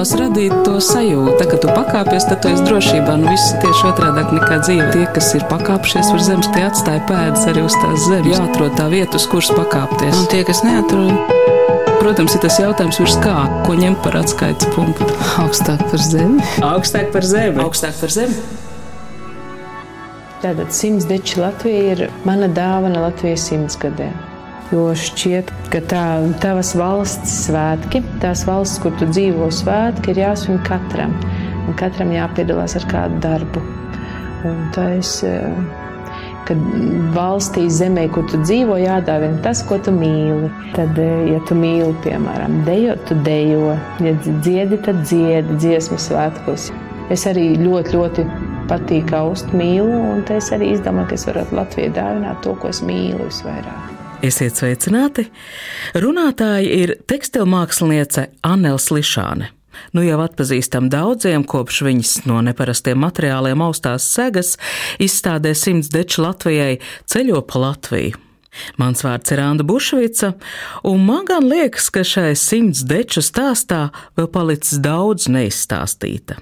gribās radīt to sajūtu, ka tu pakāpies, tad tu esi drošībā. Nu, viss tieši otrādi nekā dzīve. Tie, kas ir pakāpšies uz zemes, tie atstāja pēdas arī uz tās zemes. Jāatrod tā vieta, uz kuras pakāpties. Un tie, kas neatrod, Protams, ir tas jautājums, virs kā, ko ņemt par atskaites punktu. augstāk par zemi. Augstāk par zemi. Augstāk par zemi. Tātad simts deči Latvija ir mana dāvana Latvijas simts gadiem. Jo šķiet, ka tā tavas valsts svētki, tās valsts, kur tu dzīvo svētki, ir jāsvin katram. Un katram jāpiedalās ar kādu darbu. Un tas, kad valstī, zemē, kur tu dzīvo, jādāvina tas, ko tu mīli. Tad, ja tu mīli, piemēram, dejot, tu dejo. Ja dziedi, tad dziedi dziesmu svētkos. Es arī ļoti, ļoti patīk aust mīlu, un es arī izdomāju, ka es varu Latvijai dāvināt to, ko es mīlu visvairāk. Esiet sveicināti! Runātāja ir tekstilmāksliniece Annela Lišāne. Nu jau atpazīstam daudziem, kopš viņas no neparastiem materiāliem austās segas izstādē simts deču Latvijai ceļo pa Latviju. Mans vārds ir Anna Bušvica, un man gan liekas, ka šai simts deču stāstā vēl palicis daudz neizstāstīta.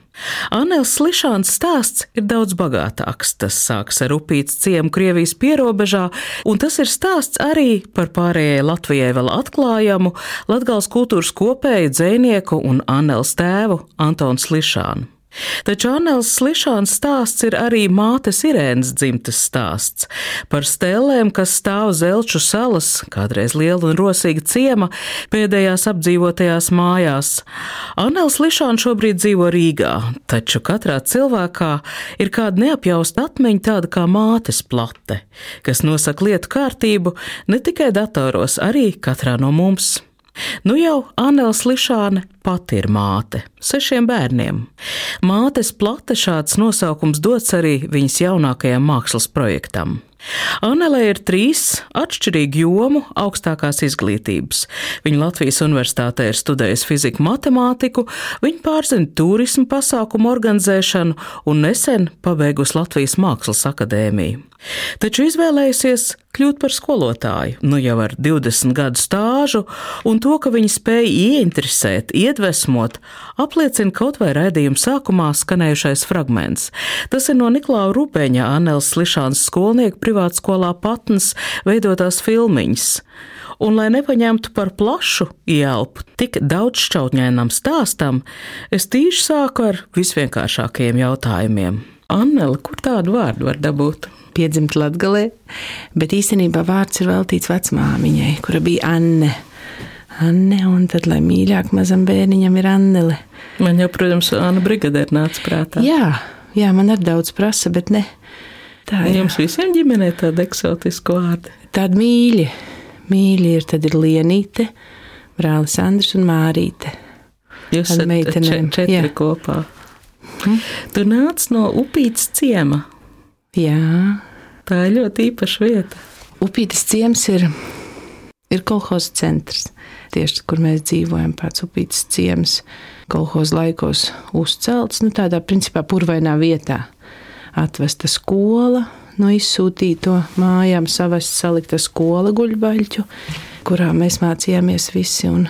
Anēls Slišāns stāsts ir daudz bagātāks. Tas sāks ar upīts ciemu Krievijas pierobežā, un tas ir stāsts arī par pārējai Latvijai vēl atklājamu Latgals kultūras kopēju dzēnieku un Anēls tēvu Antonu Slišānu. Taču Annels Slišāns stāsts ir arī mātes Irēnas dzimtes stāsts par stēlēm, kas stāv Zelču salas, kādreiz liela un rosīga ciema, pēdējās apdzīvotajās mājās. Annels Slišāns šobrīd dzīvo Rīgā, taču katrā cilvēkā ir kāda neapjausta atmiņa tāda kā mātes plate, kas nosaka lietu kārtību ne tikai datoros, arī katrā no mums. Nu jau Anēls Lišāne pati ir māte sešiem bērniem. Mātes plate šāds nosaukums dots arī viņas jaunākajam mākslas projektam. Anelē ir trīs atšķirīgi jomu augstākās izglītības. Viņa Latvijas universitātē ir studējusi fiziku, matemātiku, viņa pārzina turismu pasākumu organizēšanu un nesen pabeigusi Latvijas Mākslas akadēmiju. Taču izvēlējusies kļūt par skolotāju, nu jau ar 20 gadu stāžu, un to, ka viņa spēja ieinteresēt, iedvesmot, apliecina kaut vai raidījuma sākumā skanējušais fragments. Tas ir no Niklausa Rubeņa, Anēlas Slišāns skolnieka privātskolā Patnas veidotās filmiņas. Un, lai nepaņemtu par plašu ielpu tik daudz šķautņainam stāstam, es tīši sāku ar visvienkāršākajiem jautājumiem. Annela, kur tādu vārdu var dabūt? Piedzimta Latvijā, bet īstenībā vārds ir veltīts vecmāmiņai, kura bija Anne. Anne, un tad, lai mīļāk mazam bērniņam ir Annele. Man jau, protams, Anna Brigadēra nāca prātā. Jā, jā, man ir daudz prasa, bet ne. Tā ir. Jums visiem ģimenē tāda eksotiska vārda. Tāda mīļa. Mīļa ir, tad ir Lienīte, brālis Andris un Mārīte. Jūs esat meitenēm. četri jā. kopā. Hm? Tu nāc no upītas ciema. Jā. Tā ir ļoti īpaša vieta. Upītas ciems ir, ir kolhoza centrs. Tieši kur mēs dzīvojam, pēc upītas ciems, kolhoza laikos uzcelts, nu tādā principā purvainā vietā. Atvesta skola, no izsūtīto mājām savas salikta skola guļbaļķu, kurā mēs mācījāmies visi, un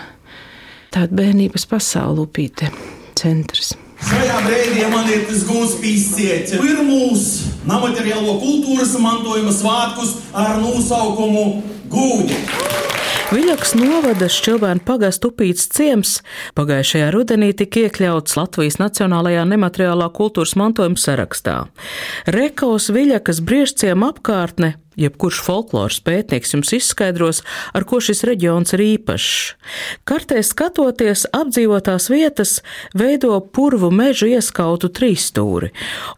tāda bērnības pasaule upīte centrs. Šajā brīdī man ir tas gūs pīsiet pirmūs nemateriālo kultūras mantojuma svētkus ar nosaukumu Gūdi. Viļaks novada Šķilbēna pagastu upīts ciems pagājušajā rudenī tika iekļauts Latvijas Nacionālajā nemateriālā kultūras mantojuma sarakstā. Rekaus Viļakas briežciem apkārtne jebkurš folkloras pētnieks jums izskaidros, ar ko šis reģions ir īpašs. Kartē skatoties, apdzīvotās vietas veido purvu mežu ieskautu trīsstūri,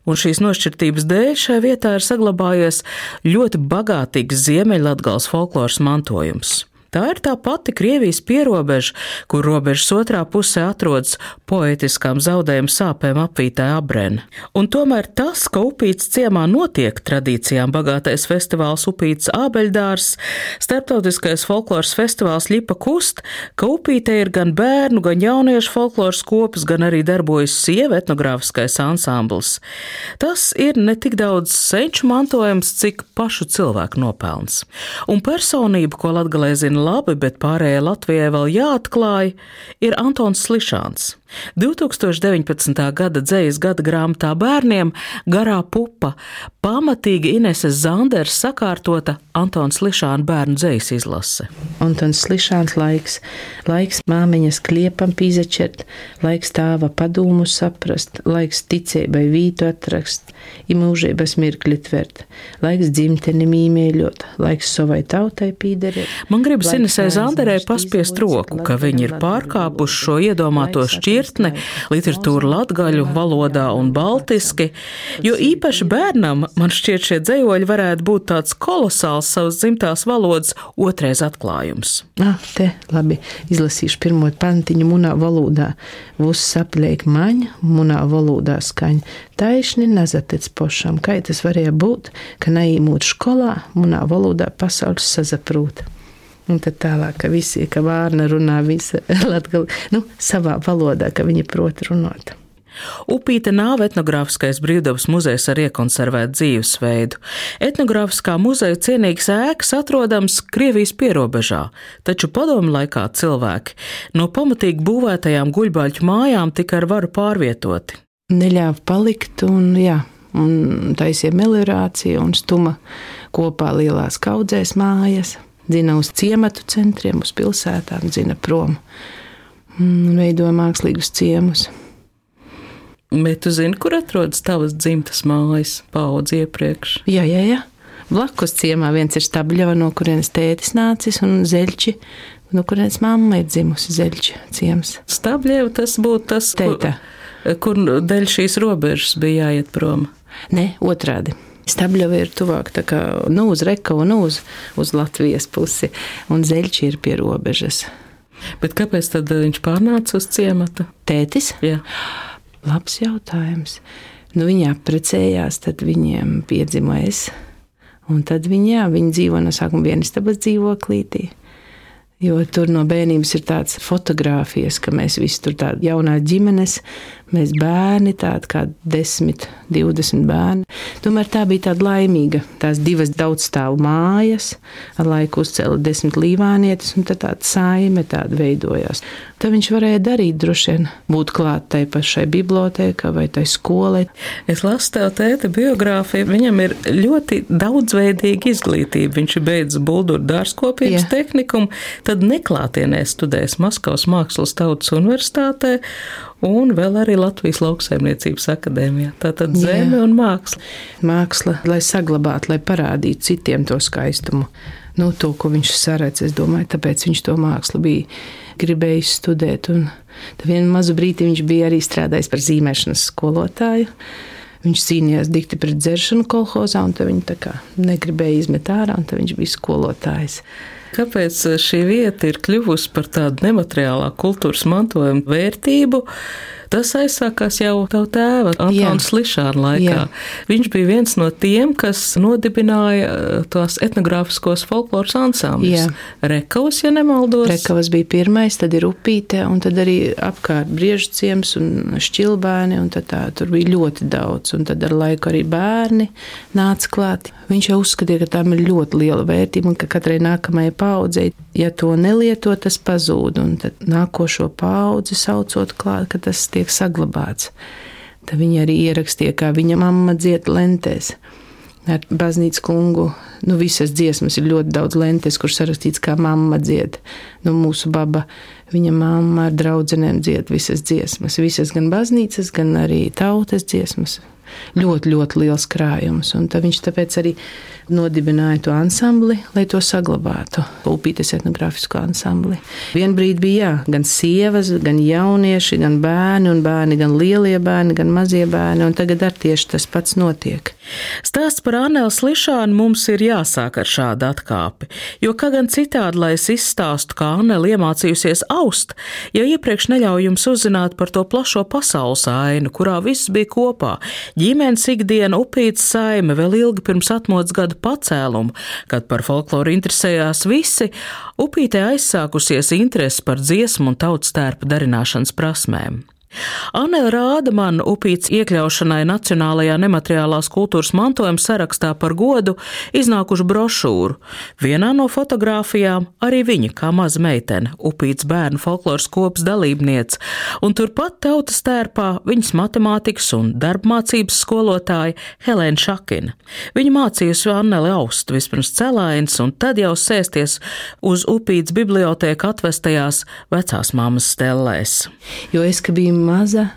un šīs nošķirtības dēļ šai vietā ir saglabājies ļoti bagātīgs Ziemeļlatgals folkloras mantojums. Tā ir tā pati Krievijas pierobeža, kur robežas otrā pusē atrodas poetiskām zaudējuma sāpēm apvītā abrena. Un tomēr tas, ka upīts ciemā notiek tradīcijām bagātais festivāls Upīts Ābeļdārs, starptautiskais folkloras festivāls Ļipa Kust, ka upītē ir gan bērnu, gan jauniešu folkloras kopas, gan arī darbojas sieva etnogrāfiskais ansambls. Tas ir ne tik daudz senču mantojums, cik pašu cilvēku nopelns. Un personība, ko Latgalē zina labi, bet pārējai Latvijai vēl jāatklāj, ir Antons Slišāns. 2019. gada dzējas gada grāmatā bērniem Garā pupa pamatīgi Ineses Zanders sakārtota Antons Lišāna bērnu dzējas izlase. Antons Lišāns laiks, laiks māmiņas kliepam pīzečert, laiks tāva padūmu saprast, laiks ticībai vītu atrast, imūžības mirkli tvert, laiks dzimteni mīmēļot, laiks savai tautai pīderēt. Man gribas Inesē Zanderē paspiest roku, ka viņi ir pārkāpuši šo iedomāto šķirtni, literatūru latgaļu valodā un baltiski, jo īpaši bērnam man šķiet šie dzējoļi varētu būt tāds kolosāls savas dzimtās valodas otrais atklājums. Ah, te labi, izlasīšu pirmo pantiņu munā valodā. Vus sapļēk maņa, munā valodā skaņa. Taišni nazatec pošam, kā tas varēja būt, ka neīmūt skolā, munā valodā pasaules sazaprūta. Un tad tālāk, ka visi, ka vārna runā visa latgali, nu, savā valodā, ka viņi prot runāt. Upīte nav etnogrāfiskais brīvdabas muzejs ar iekonservētu dzīvesveidu. Etnogrāfiskā muzeja cienīgs ēkas atrodams Krievijas pierobežā, taču padomu laikā cilvēki no pamatīgi būvētajām guļbaļķu mājām tika ar varu pārvietoti. Neļāva palikt un, jā, un taisīja meliorāciju un stuma kopā lielās kaudzēs mājas dzina uz ciematu centriem, uz pilsētām, dzina prom un veido mākslīgus ciemus. Bet tu zini, kur atrodas tavas dzimtas mājas paudze iepriekš? Jā, jā, jā. Blakus ciemā viens ir stabļava, no kurienes tētis nācis, un zeļķi, no kurienes mamma ir dzimusi zeļķi ciems. Stabļava tas būtu tas, Teita. kur, kur dēļ šīs robežas bija jāiet prom. Nē, otrādi. Stabļava ir tuvāk kā, nu, uz Rekavu, nu, uz, uz Latvijas pusi, un zeļķi ir pie robežas. Bet kāpēc tad viņš pārnāca uz ciemata? Tētis? Jā. Labs jautājums. Nu, viņi apprecējās, tad viņiem piedzima es. Un tad viņi, jā, viņi dzīvo no sākuma vienistabas dzīvoklītī. Jo tur no bērnības ir tādas fotogrāfijas, ka mēs visi tur tādi jaunā ģimenes, mēs bērni, tādi kā 10, 20 bērni. Tomēr tā bija tāda laimīga. Tās divas daudzstāvu mājas, ar laiku uzcēla desmit līvānietis, un tad tāda saime tāda veidojās. Tad viņš varēja darīt, droši vien, būt klāt tai pašai bibliotēkai vai tai skolai. Es lasu tev tēta biogrāfiju. Viņam ir ļoti daudzveidīga izglītība. Viņš ir beidzis Bulduru dārzkopības Jā. tehnikumu, tad neklātienē studējis Maskavas Mākslas tautas universitātē un vēl arī Latvijas lauksaimniecības akadēmijā. Tātad Jā. zeme un māksla. Māksla, lai saglabātu, lai parādītu citiem to skaistumu. Nu, to, ko viņš saredz, es domāju, tāpēc viņš to mākslu bija gribējis studēt. Un tad vienu mazu brīdi viņš bija arī strādājis par zīmēšanas skolotāju. Viņš cīnījās dikti pret dzeršanu kolhozā, un viņi tā kā negribēja izmet ārā, un tad viņš bija skolotājs. Kāpēc šī vieta ir kļuvusi par tādu nemateriālā kultūras mantojuma vērtību? Tas aizsākās jau tā tēva Antona Slišāna laikā. Jā. Viņš bija viens no tiem, kas nodibināja eh, tās etnogrāfiskos folkloras ansambļus. Rekavas, ja nemaldos. Rekavas bija pirmais, tad ir upīte, un tad arī apkārt briežu ciems un šķilbēni, un tad tā, tur bija ļoti daudz, un tad ar laiku arī bērni nāca klāt. Viņš jau uzskatīja, ka tam ir ļoti liela vērtība, un ka katrai nākamajai paudzei, ja to nelieto, tas pazūd, un tad nākošo paudzi saucot klāt, ka tas tiek saglabāts. Tad viņi arī ierakstīja, kā viņa mamma dzied lentēs. Ar baznīcas kungu, nu, visas dziesmas ir ļoti daudz lentes, kur sarakstīts, kā mamma dzied. Nu, mūsu baba, viņa mamma ar draudzenēm dzied visas dziesmas. Visas gan baznīcas, gan arī tautas dziesmas. Ļoti, ļoti liels krājums. Un tad viņš tāpēc arī nodibināja to ansambli, lai to saglabātu. Upītes etnogrāfisko ansambli. Vienbrīd bija jā, gan sievas, gan jaunieši, gan bērni, un bērni, gan lielie bērni, gan mazie bērni, un tagad ar tieši tas pats notiek. Stāsts par Anelu Slišānu mums ir jāsāk ar šādu atkāpi, jo kā gan citādi, lai es izstāstu, kā Anela iemācījusies aust, ja iepriekš neļauj jums uzzināt par to plašo pasaules ainu, kurā viss bija kopā - ģimenes ikdiena, upīts saime, vēl ilgi pirms atmodas gada pacēlumu, kad par folkloru interesējās visi, upītē aizsākusies interese par dziesmu un tautas tērpa darināšanas prasmēm. Anela rāda man upīts iekļaušanai Nacionālajā nemateriālās kultūras mantojuma sarakstā par godu iznākušu brošūru. Vienā no fotogrāfijām arī viņa kā maza meitene, upīts bērnu folkloras kopas dalībniece, un turpat tautas tērpā viņas matemātikas un darbmācības skolotāja Helēna Šakina. Viņa mācījusi Anneli aust vispirms celāins un tad jau sēsties uz upīts bibliotēku atvestajās vecās mammas stellēs. Jo es, ka biju maza,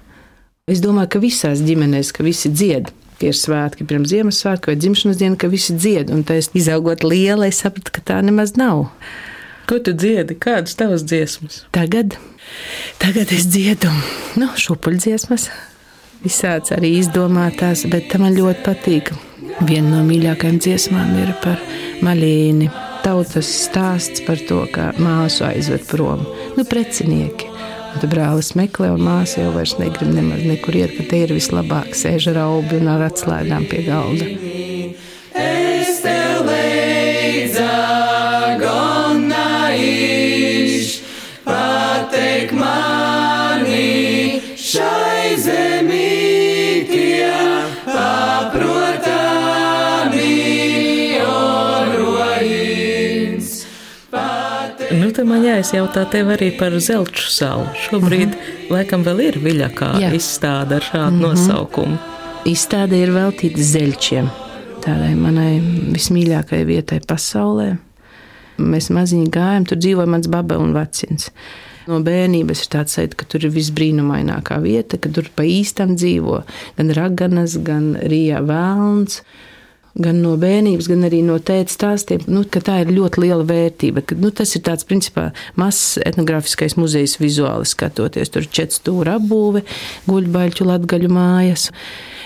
es domāju, ka visās ģimenēs, ka visi dzied. ka Ir svētki pirms Ziemassvētku vai dzimšanas diena, ka visi dzied. Un tā es izaugot liela, es sapratu, ka tā nemaz nav. Ko tu dziedi? Kādas tavas dziesmas? Tagad, tagad es dziedu nu, šūpuļdziesmas, visāds arī izdomātās, bet man ļoti patīk. Viena no mīļākajām dziesmām ir par maļīni. Tautas stāsts par to, kā māsu aizved prom. Nu, precinieki. Tad brālis meklē, un māsa jau vairs negrib nemaz nekur iet, ka te ir vislabāk sēž ar aubi un ar atslēgām pie galda. Tad man jāizjautā tev arī par Zelču salu. Šobrīd laikam vēl ir viļakā Jā. izstāde ar šādu nosaukumu. Izstāde ir veltīta zeļķiem, tādai manai vismīļākajai vietai pasaulē. Mēs maziņi gājām, tur dzīvoja mans baba un vecins. No bērnības ir tāds sajūta, ka tur ir visbrīnumainākā vieta, ka tur pa īstam dzīvo gan raganas, gan rīja vēlns. Gan no bērnības, gan arī no tēta stāstiem, nu, ka tā ir ļoti liela vērtība. Ka, nu, tas ir tāds, principā, mazs etnogrāfiskais muzejs vizuāli skatoties. Tur ir četru stūra apbūve, guļbaļķu latgaļu mājas.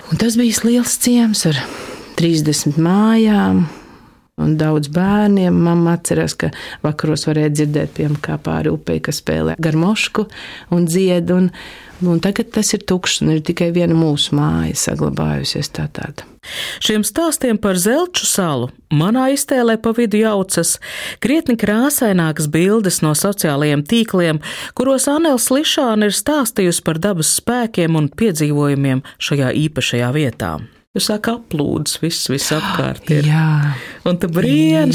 Un tas bija liels ciems ar 30 mājām. Un daudz bērniem. Mamma atcerās, ka vakaros varēja dzirdēt, piemēram, kā pāri upei, kas spēlē garmošku un dzied. Un, un tagad tas ir tukšs un ir tikai viena mūsu māja saglabājusies tā tāda. Šiem stāstiem par Zelču salu manā iztēlē pa vidu jaucas krietni krāsainākas bildes no sociālajiem tīkliem, kuros Anēls Lišāna ir stāstījusi par dabas spēkiem un piedzīvojumiem šajā īpašajā vietā. Tur sāk aplūdes, viss, viss apkārt ir. Jā, Un tu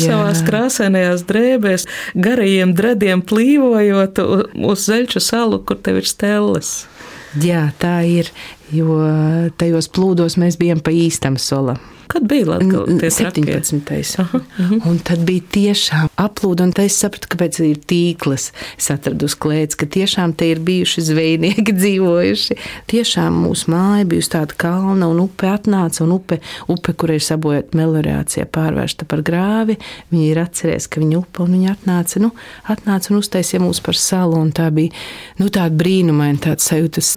Jā. savās krāsainajās drēbēs, garajiem drediem plīvojot uz Zelču salu, kur tev ir stelles. jā, tā ir. Jo tajos plūdos mēs bijām pa īstam solam. Kad bija Latvijas tie trakie? 17. Aha, Un tad bija tiešām aplūda, un es sapratu, kāpēc ir tīkls. Es atradu uz klēts, ka tiešām te ir bijuši zvejnieki dzīvojuši. Tiešām mūsu māja bija uz tāda kalna, un upe atnāca, un upe, upe kur ir sabojāta melorācija, pārvērsta par grāvi. Viņi ir atcerējušies, ka viņa upe, un viņa atnāca, nu, atnāca un uztaisīja mūs par salu, un tā bija, nu, tāda brīnumaina, tāda sajūtas,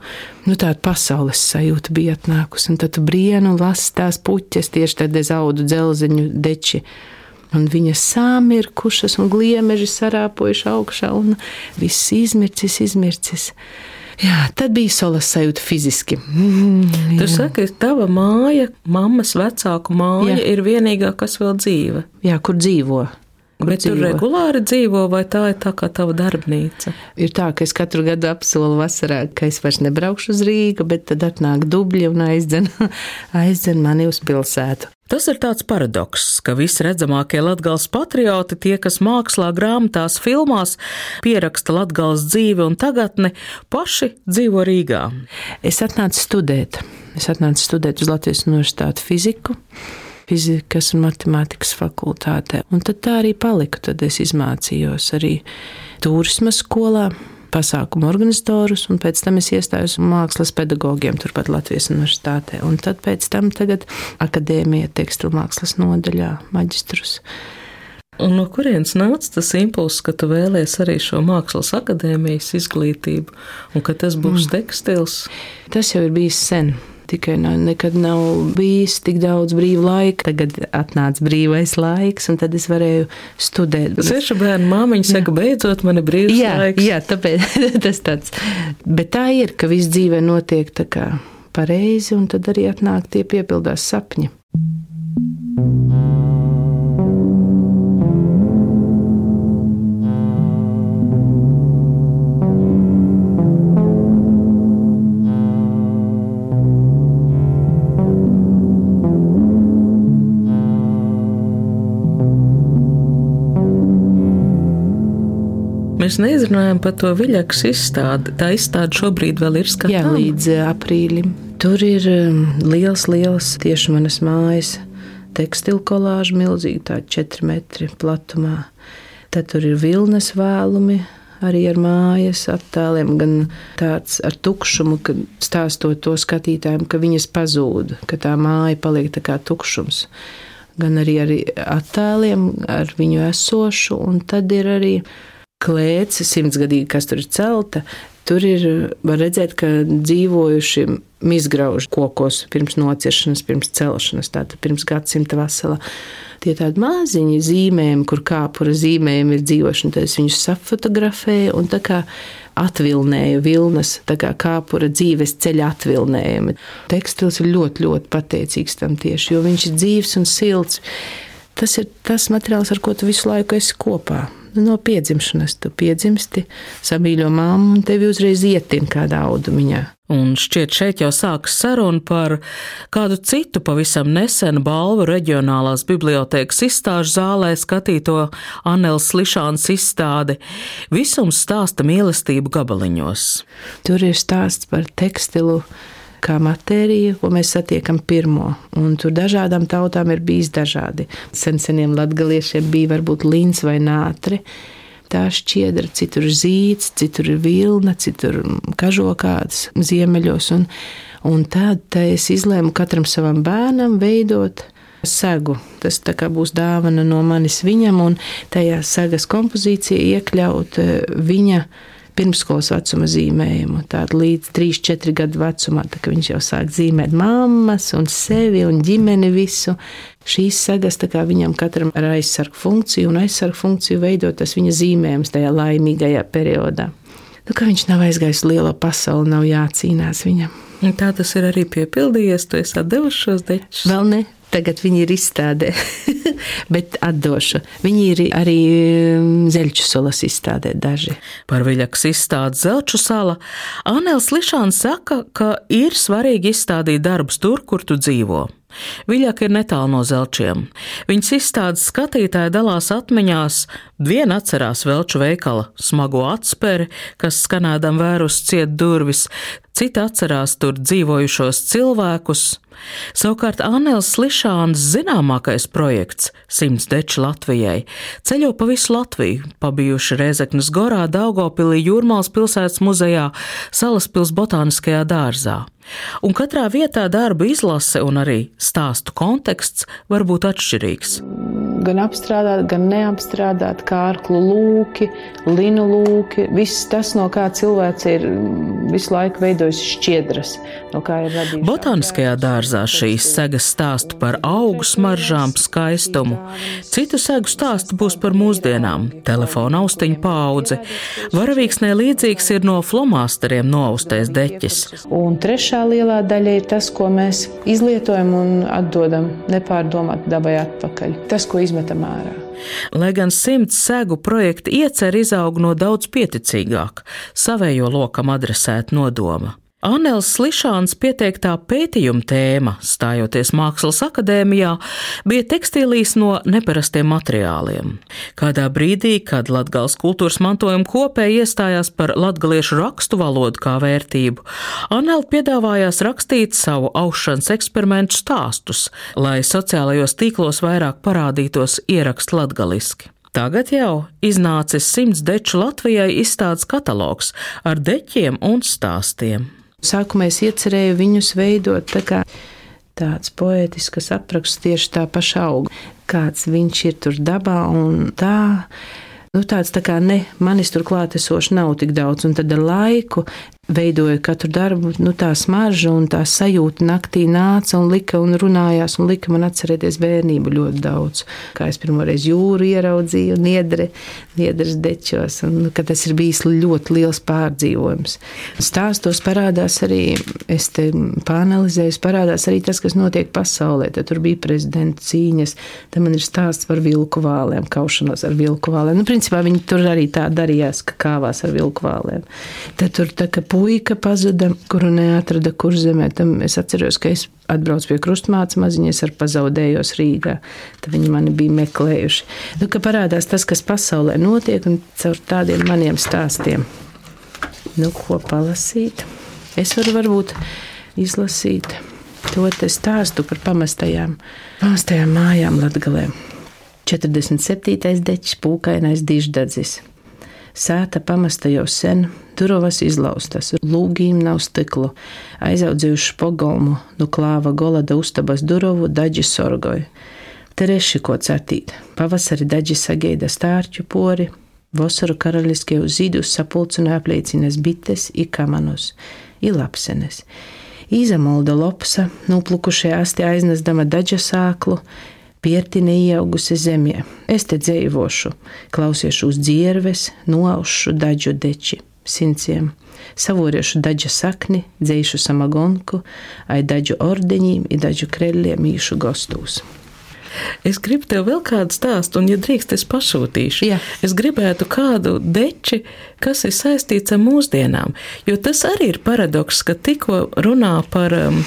nu, tāda pasaules sajūta bija atnākusi, un tad tu brienu lasi tās puķes, tieši tad es audu dzelziņu deči. Un viņas sāmirkušas un gliemeži sarāpojuši augšā, un viss izmircis, izmircis. Jā, tad bija solas sajūta fiziski. Mm, Tu saki, ka tava māja, mammas vecāku māja, Jā. ir vienīgā, kas vēl dzīve. jā, kur dzīvo? Bet tur regulāri dzīvo, vai tā ir tā kā tava darbnīca? Ir tā, ka es katru gadu apsolu vasarā, ka es vairs nebraukšu uz Rīgu, bet tad atnāk dubļi un aizdzen, aizdzen mani uz pilsētu. Tas ir tāds paradoks, ka visredzamākie latgals patrioti, tie, kas mākslā, grāmatās, filmās pieraksta latgals dzīvi un tagadni, paši dzīvo Rīgā. Es atnācu studēt. Es atnācu studēt uz Latvijas Universitāti fiziku. Fizikas un matemātikas fakultātē. Un tad tā arī paliku. Tad es izmācījos arī turisma skolā, pasākumu organizatorus, un pēc tam es iestājos mākslas pedagogiem turpat Latvijas Universitātē. Un tad pēc tam tagad akadēmija tekstilmākslas nodaļā maģistrus. Un no kurienes nāca tas impulss, ka tu vēlējies arī šo mākslas akadēmijas izglītību, un ka tas būs mm. tekstils? Tas jau ir bijis sen. Tikai nekad nav bijis tik daudz brīva laika. Tagad atnāca brīvais laiks, un tad es varēju studēt. Sešu bērnu māmiņa saka, beidzot man ir brīvs Jā, laiks. jā, tāpēc tas tāds. Bet tā ir, ka viss dzīvē notiek tā kā pareizi, un tad arī atnāk tie piepildās sapņi. Mēs neizrunājam par to viļaks izstādi. Tā izstāde šobrīd vēl ir skatāma. Jā, līdz eh, aprīlim. Tur ir um, liels, liels tieši manas mājas tekstilu kolāža, milzīgi tādi 4 metri platumā. Tad tur ir vilnas vēlumi, arī ar mājas attēliem, gan tāds ar tukšumu, kad stāstot to skatītājiem, ka viņas pazūd, ka tā māja paliek tā kā tukšums. Gan arī ar attēliem, ar viņu esošu, un tad ir arī klēts, simtsgadīgi, kas tur ir celta. Tur ir redzēt, ka dzīvojuši izgrauž kokos pirms nociršanas, pirms celšanas, tātad pirms gadsimta veselā. Tie tādi maziņi zīmējumi, kur kāpura zīmējumi ir dzīvošana, tad es viņus safotografēju un tā kā atvilnēju vilnas, tā kā kāpura dzīves ceļa atvilnējumi. Tekstils ir ļoti, ļoti pateicīgs tam tieši, jo viņš ir dzīves un silts. Tas ir tas materiāls, ar ko tu visu laiku esi kopā no piedzimšanas. Tu piedzimsti, samīļo mammu un tevi uzreiz ietin kādā audumiņā. Un šķiet, šeit jau sākas saruna par kādu citu pavisam nesenu balvu reģionālās bibliotēkas izstāžu zālē skatīto Anēlas Lišāns izstādi Visums stāsta mīlestību gabaliņos. Tur ir stāsts par tekstilu kā matērija, ko mēs satiekam pirmo. Un tur dažādām tautām ir bijis dažādi. Senseniem latgaliešiem bija varbūt līns vai nātri. Tā šķiedra, citur zīts, citur vilna, citur kažokāds ziemeļos. Un, un tad es izlēmu katram savam bērnam veidot segu. Tas būs dāvana no manis viņam, un tajā segas kompozīcijā iekļaut eh, viņa pirmskolas vecuma zīmējumu, tādu līdz 3-4 gadu vecumā, kad viņš jau sāk zīmēt mammas un sevi un ģimeni visu. Šīs sagas viņam katram ar aizsargu funkciju, un aizsargu funkciju veidot tas viņa zīmējums tajā laimīgajā periodā. Nu, ka viņš nav aizgājis uz lielo pasauli, nav jācīnās viņam. Tā tas ir arī piepildījies. Tu esi devis šos dečus. Vēl ne. Tagad viņi ir izstādē, bet atdošu. Viņi ir arī um, Zeļķu salas izstādē daži. Par viļakas izstādi Zelču sala Anēls Lišāns saka, ka ir svarīgi izstādīt darbus tur, kur tu dzīvo. Viļaka ir netālu no zelčiem. Viņas izstādes skatītāji dalās atmiņās, viena atcerās velču veikala smago atsperi, kas skanēdam vērus ciet durvis, cita atcerās tur dzīvojušos cilvēkus, Savukārt Anēls Slišāns zināmākais projekts - Simts deči Latvijai - ceļo pa visu Latviju, pabijuši Rezeknas gorā, Daugopilī, Jūrmāls pilsētas muzejā, Salaspils botāniskajā dārzā. Un katrā vietā darba izlase un arī stāstu konteksts var būt atšķirīgs gan apstrādāt, gan neapstrādāt, kārklu lūki, linu lūki. Viss tas, no kā cilvēks ir visu laiku veidojis šķiedras, no kā. Botāniskajā dārzā šīs segas stāstu par augu smaržām, skaistumu. Citu segu stāstu būs par mūsdienām, telefona austiņu paudzi. Varavīksnē līdzīgs ir no flomāsteriem noustais deķis. Un trešā lielā daļa ir tas, ko mēs izlietojam un atdodam nepārdomāt dabai atpakaļ. Tas, ko izmetam ārā. Lai gan simts segu projekta iecer izaug no daudz pieticīgāk, savējo lokam adresēt nodoma. Anēls Slišāns pieteiktā pētījuma tēma, stājoties Mākslas akadēmijā, bija tekstīlīs no neparastiem materiāliem. Kādā brīdī, kad Latgals kultūras mantojuma kopēji iestājās par latgaliešu rakstu valodu kā vērtību, Anēl piedāvājās rakstīt savu aušanas eksperimentu stāstus, lai sociālajos tīklos vairāk parādītos ierakst latgaliski. Tagad jau iznācis simts deču Latvijai izstādes katalogs ar deķiem un stāstiem. Sākumā es iecerēju viņus veidot tā kā tāds poetisks apraksts tieši tā paša auga, kāds viņš ir tur dabā un tā. Nu, tāds tā kā ne manis tur klātesošs nav tik daudz, un tad ar laiku veidoja katru darbu, nu, tā smarža un tā sajūta naktī nāca un lika un runājās, un lika man atcerēties bērnību ļoti daudz. Kā es pirmoreiz jūru ieraudzīju, niedre, niedres dečos, un ka tas ir bijis ļoti liels pārdzīvojums. Stāstos parādās arī, es te pāanalizēju, parādās arī tas, kas notiek pasaulē. Tad tur bija prezidenta cīņas, tad man ir stāsts par vilku vālēm, kaušanos ar vilku vālēm. Nu, principā viņi tur arī tā darījās, ka kāvās ar vilku vālēm. Tad tur tā kā puika pazuda, kuru neatrada kurzemē. Tam es atceros, ka es atbraucu pie krustmātes maziņas ar pazaudējos Rīgā. Tad viņi mani bija meklējuši. Nu, ka parādās tas, kas pasaulē notiek, un caur tādiem maniem stāstiem. Nu, ko palasīt? Es varu varbūt izlasīt to stāstu par pamestajām, pamestajām mājām Latgalē. 47. dečs, pūkainais diždadzis. Sēta pamesta jau sen, durvis izlaustas, lūgīm nav stiklu, aizaudzījuši pogolmu, nu klāva golada ustabas durovu daģi sorgoju. Te reši ko certīt, pavasari daģi sagaida stārķu pori, vasaru karaliskie uz zīdus sapulcināja apliecinas bites, ikamanus, ilapsenes. Īzamolda lopsa, noplukušie asti aiznasdama daģa sāklu, Piertine ieaugusi zemē. Es te dzīvošu, klausiešu uz dzierves, noaušu daļu deči, sinciem, savoriešu daļu sakni, dzēšu samagonku, ai daļu ordeņiem, i daļu kreļiem īšu gostūs. Es gribu tev vēl kādu stāstu, un, ja drīkst, es pašūtīšu. Jā. Es gribētu kādu deči, kas ir saistīts ar mūsdienām, jo tas arī ir paradoks, ka tikko runā par, um,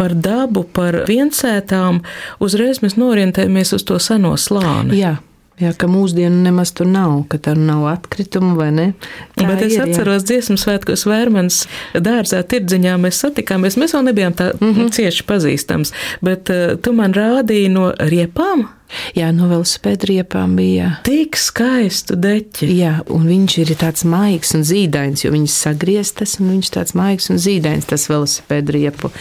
par dabu, par viensētām, uzreiz mēs norientējamies uz to seno slāni. Jā. Jā, ka mūsdienu nemaz tur nav, ka tur nav atkritumu vai ne. Tā Bet es ir, atceros, dziesmu svētkos Vērmens dārzā tirdziņā mēs satikāmies. Mēs vēl nebijām tā mm -hmm. cieši pazīstams, bet uh, tu man rādīji no riepām. Jā, no velosipēdriepām bija. Tik skaistu deķi. Jā, un viņš ir tāds maigs un zīdains, jo viņas sagrieztas, un viņš tāds maigs un zīdains, tas velosipēdriepu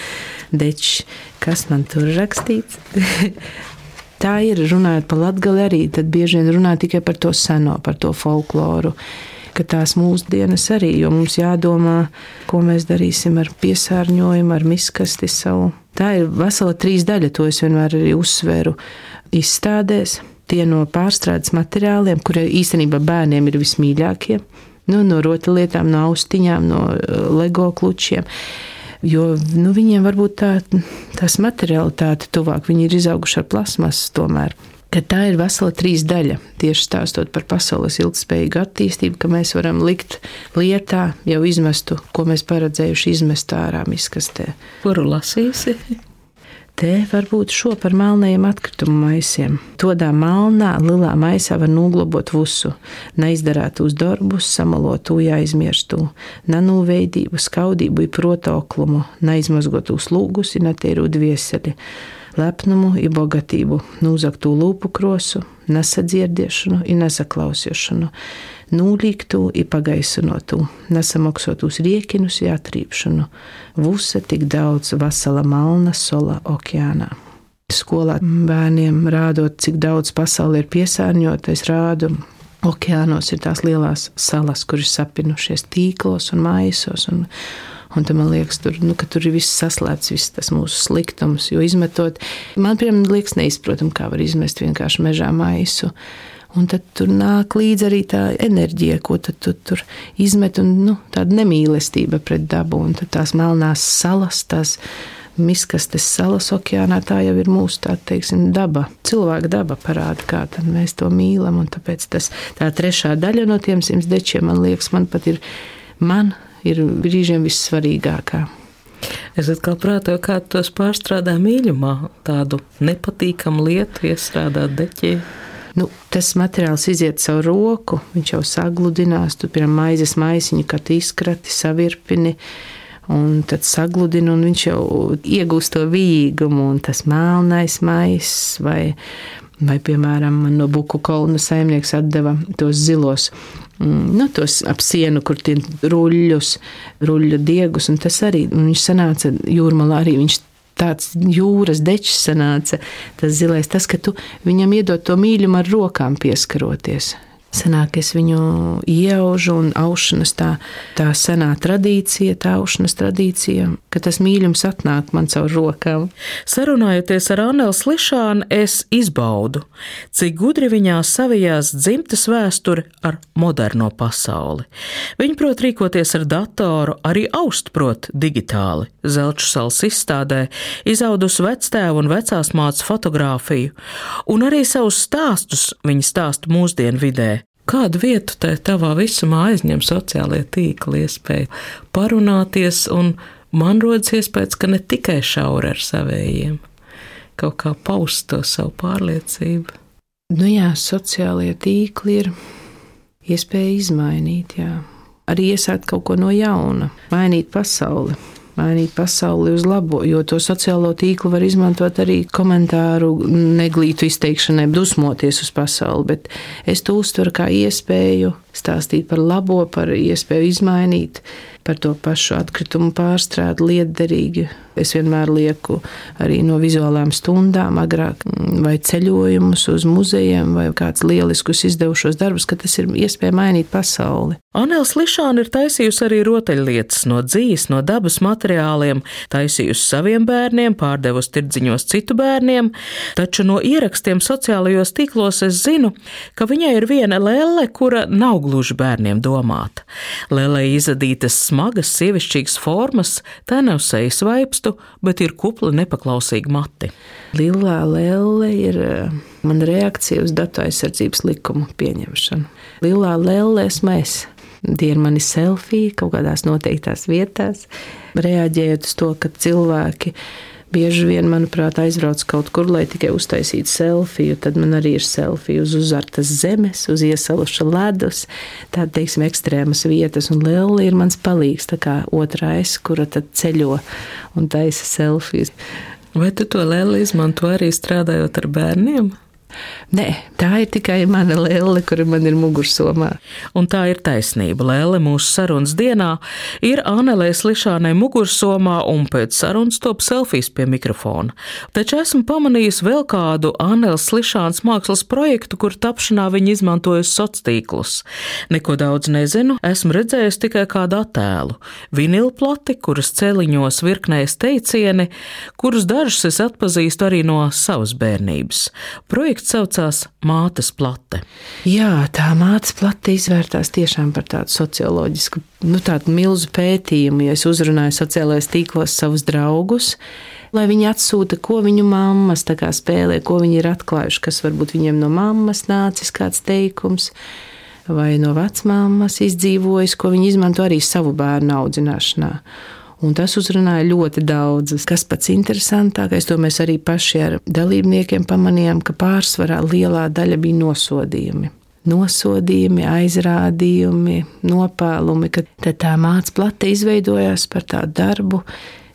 dečs. Kas man tur rakstīts? Tā ir runājot par latgali arī, tad bieži vien runā tikai par to seno, par to folkloru. Ka tās mūsdienas arī, jo mums jādomā, ko mēs darīsim ar piesārņojumu, ar miskasti savu. Tā ir vesela trīs daļa, to es vienmēr arī uzsveru izstādēs. Tie no pārstrādes materiāliem, kuriem īstenībā bērniem ir vismīļākie, nu, no rotaļlietām, no austiņām, no eh, LEGO klučiem. Jo nu, viņiem varbūt tā, tās materialitāte tuvāk, viņi ir izauguši ar plasmasu tomēr. Ka tā ir vesela trīs daļa. Tieši stāstot par pasaules ilgspējīgu attīstību, ka mēs varam likt lietā jau izmestu, ko mēs paredzējuši izmest ārā miskastē. Kuru lasīsi? Te varbūt šo par melnajiem atkritumu maisiem. Tādā melnā, lielā maisā var noglabāt visu, neizdarītus darbus, samalot aizmirstu, nanūveidību, skaudību, protoklumu, neizmazgotus lūgus, netīru dvieseli, lepnumu, bogatību, nūzaktu lūpu krosu, nesadzirdēšanu, nesaklausīšanu nūlīgtū i pagaisinotu, nesamaksotus riekinus i atrīpšanu, vusa tik daudz vasala malna sola okeānā. Skolā bērniem rādot, cik daudz pasauli ir piesārņota, es rādu. Okeānos ir tās lielās salas, kuras sapinušies tīklos un maisos, un, Un man liekas, tur, nu, tur ir viss saslēpts, viss tas mūsu sliktums. Jo izmetot, man liekas neizprotami, kā var izmest vienkārši mežā maisu. Un tad tur nāk līdzi arī tā enerģija, ko tu, tu tur izmet, un nu, tāda nemīlestība pret dabu. Un tās melnās salas, tās miskastes salas okeānā, tā jau ir mūsu tā teiksim, daba. Cilvēka daba parāda, kā mēs to mīlam. Tāpēc tas, tā trešā daļa no tiem simts dečiem, man liekas, man pat ir, man ir brīžiem vissvarīgākā. Es atkal prātoju, kā tos pārstrādā mīļumā, tādu nepatīkamu lietu iestrādāt deķī. Nu, tas materiāls iziet savu roku, viņš jau sagludinās, tu pirms maizes maisiņu, kad izkrati, savirpini. Un tad sagludina, un viņš jau iegūst to vīgumu, un tas melnais maisis, vai, vai, piemēram, no buku kolna saimnieks atdeva tos zilos mm, nu, tos ap sienu, kur tie ruļļus, ruļļu diegus, un tas arī, un viņš sanāca jūrmalā arī, viņš tāds jūras dečs sanāca, tas zilais, tas, ka tu viņam iedod to mīļumu ar rokām pieskaroties. Senāk es viņu ielaužu, un aušanas tā, tā senā tradīcija, tā aušanas tradīcija, ka tas mīlums atnāk man caur rokām. Sarunājoties ar Annelu Slišānu, es izbaudu, cik gudri viņā savijās dzimtas vēsture ar moderno pasauli. Viņa prot rīkoties ar datoru, arī aust prot digitāli. Zelču salas izstādē izaudus vectēvu un vecās mācas fotografiju, un arī savus stāstus viņa stāsta mūsdienu vidē Kādu vietu tajā tavā visumā aizņem sociālie tīkli, iespēja parunāties, un man rodas iespējas, ka ne tikai šauri ar savējiem, kaut kā paust to savu pārliecību. Nu jā, sociālie tīkli ir iespēja izmainīt, jā. arī iesākt kaut ko no jauna, mainīt pasauli mainīt pasauli uz labo, jo to sociālo tīklu var izmantot arī komentāru neglītu izteikšanai, dusmoties uz pasauli, bet es to uztveru kā iespēju stāstīt par labo, par iespēju izmainīt, par to pašu atkritumu pārstrādi lietderīgi. Es vienmēr lieku arī no vizuālām stundām, agrāk, vai ceļojumus uz muzejiem, vai kādus lieliskus izdevušos darbus, ka tas ir iespēja mainīt pasauli. Anēls Lišāna ir taisījusi arī rotaļlietas no dzīves, no dabas materiāliem, taisījusi saviem bērniem, pārdevusi tirdziņos citu bērniem, taču no ierakstiem sociālajos tīklos es zinu, ka viņai ir viena lēle, kura nav gluži bērniem domāta. Lēlē izadītas smagas sievišķīgas formas, tā nav sejas vaipstu, bet ir kupli nepaklausīgi mati. Lilā lēle ir eh, mana reakcija uz datu aizsardzības likumu pieņemšanu. Lilā lēle esmu es. Tie ir mani selfiji kaut kādās noteiktās vietās, reaģējot uz to, ka cilvēki bieži vien, manuprāt, aizbrauc kaut kur, lai tikai uztaisītu selfiju. Tad man arī ir selfija uz uzartas zemes, uz iesaluša ledus, tāda, teiksim, ekstrēmas vietas. Un Liela ir mans palīgs, tā kā otrais, kura tad ceļo un taisa selfijas. Vai tu to Lielu izmanto arī strādājot ar bērniem? Nē, tā ir tikai mana lēle, kura man ir mugursomā. Un tā ir taisnība. Lēle mūsu sarunas dienā ir Anelēs Lišānai mugursomā un pēc sarunas top selfijas pie mikrofona. Taču esmu pamanījis vēl kādu Anēlas Lišāns mākslas projektu, kur tapšanā viņa izmantojas sociālos tīklus. Neko daudz nezinu, esmu redzējis tikai kādu attēlu. Vinilplati, kuras celiņos virknējas teicieni, kurus dažus es atpazīstu arī no savas bērnības. Projekts projekts saucās Mātes plate. Jā, tā mātes plate izvērtās tiešām par tādu socioloģisku, nu, tādu milzu pētījumu. Ja es uzrunāju sociālajos tīklos savus draugus, lai viņi atsūta, ko viņu mammas spēlē, ko viņi ir atklājuši, kas varbūt viņiem no mammas nācis kāds teikums. Vai no vecmāmas izdzīvojis, ko viņi izmanto arī savu bērnu audzināšanā. Un tas uzrunāja ļoti daudzus. Kas pats interesantākais, to mēs arī paši ar dalībniekiem pamanījām, ka pārsvarā lielā daļa bija nosodījumi nosodījumi, aizrādījumi, nopēlumi, ka tā māca plate izveidojās par tādu darbu,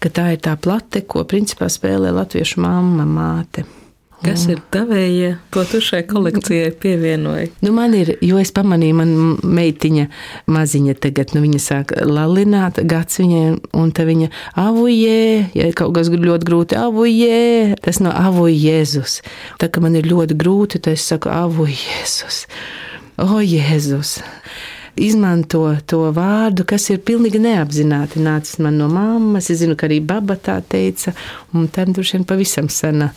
ka tā ir tā plate, ko principā spēlē latviešu mamma māte. Kas ir tavējie, ko tu šai kolekcijai pievienoji? Nu, man ir, jo es pamanīju, man meitiņa maziņa tagad, nu, viņa sāk lalināt, gads viņai, un te viņa avujē, ja kaut kas ļoti grūti, avujē, tas no avuj Jēzus. Tā kā man ir ļoti grūti, tad es saku avuj Jēzus. O, Jēzus! izmanto to vārdu, kas ir pilnīgi neapzināti nācis man no mammas. Es zinu, ka arī baba tā teica, un tam droši vien pavisam sena.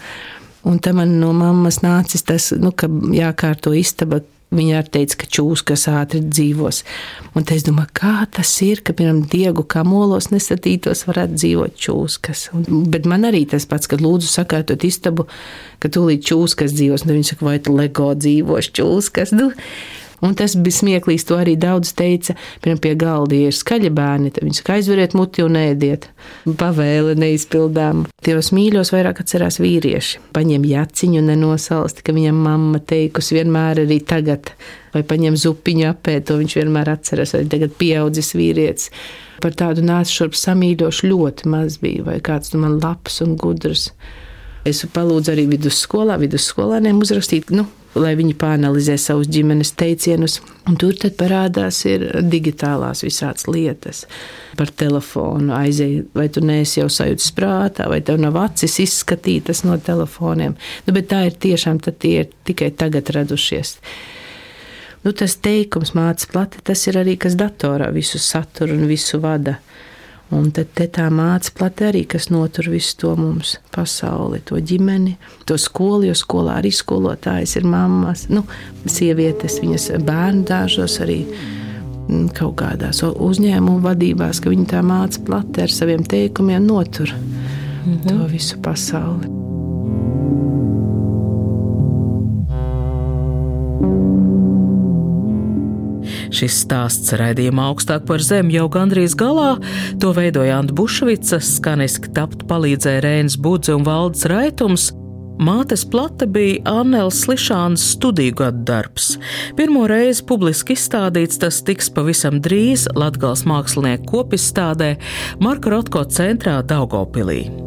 Un tam man no mammas nācis tas, nu, ka jākārto istaba. Viņa arī teica, ka čūskas ātri dzīvos. Un es domāju, kā tas ir, ka, piemēram, diegu kamolos nesatītos varētu dzīvot čūskas. Un, bet man arī tas pats, kad lūdzu sakārtot istabu, ka tūlīt čūskas dzīvos. Un viņi saka, vai tu lego dzīvos čūskas? Nu, Un tas bija smieklīgi. To arī daudz teica. Pirmā pie galda ir skaļi bērni, tad viņi saka, aizveriet muti un ēdiet. Pavēle neizpildām. Tos mīļos vairāk atcerās vīrieši. Paņem jaciņu nenosalsti, ka viņam mamma teikusi vienmēr arī tagad. Vai paņem zupiņu apēt, to viņš vienmēr atceras, vai tagad pieaudzis vīrietis. Par tādu nācu šurp samīļošu ļoti maz bija, vai kāds nu man labs un gudrs. Es palūdzu arī vidusskolā, vidusskolāniem uzrakstīt, nu, lai viņi pāranalizē savus ģimenes teicienus. Un tur tad parādās ir digitālās visādas lietas. Par telefonu aizēj, vai tu neesi jau sajūtas prātā, vai tev nav acis izskatītas no telefoniem. Nu, bet tā ir tiešām, tie ir tikai tagad radušies. Nu, tas teikums mācīt plati, tas ir arī kas datorā visu saturu un visu vada. Un tad tā māca plati arī, kas notur visu to mums, pasauli, to ģimeni, to skolu, jo skolā arī skolotājas ir mammas, nu, sievietes, viņas bērnu dārzos arī mm, kaut kādās uzņēmumu vadībās, ka viņi tā māca plati ar saviem teikumiem notur mhm. to visu pasauli. Šis stāsts raidījumā augstāk par zemi jau gandrīz galā. To veidoja Anta Bušvica, skaniski tapt palīdzēja Rēns Budze un Valdes Raitums. Mātes plata bija Annēlas Slišanas studiju gadu darbs. Pirmo reizi publiski izstādīts tas tiks pavisam drīz Latgals mākslinieku kopizstādē Marka Rotko centrā Daugopilī.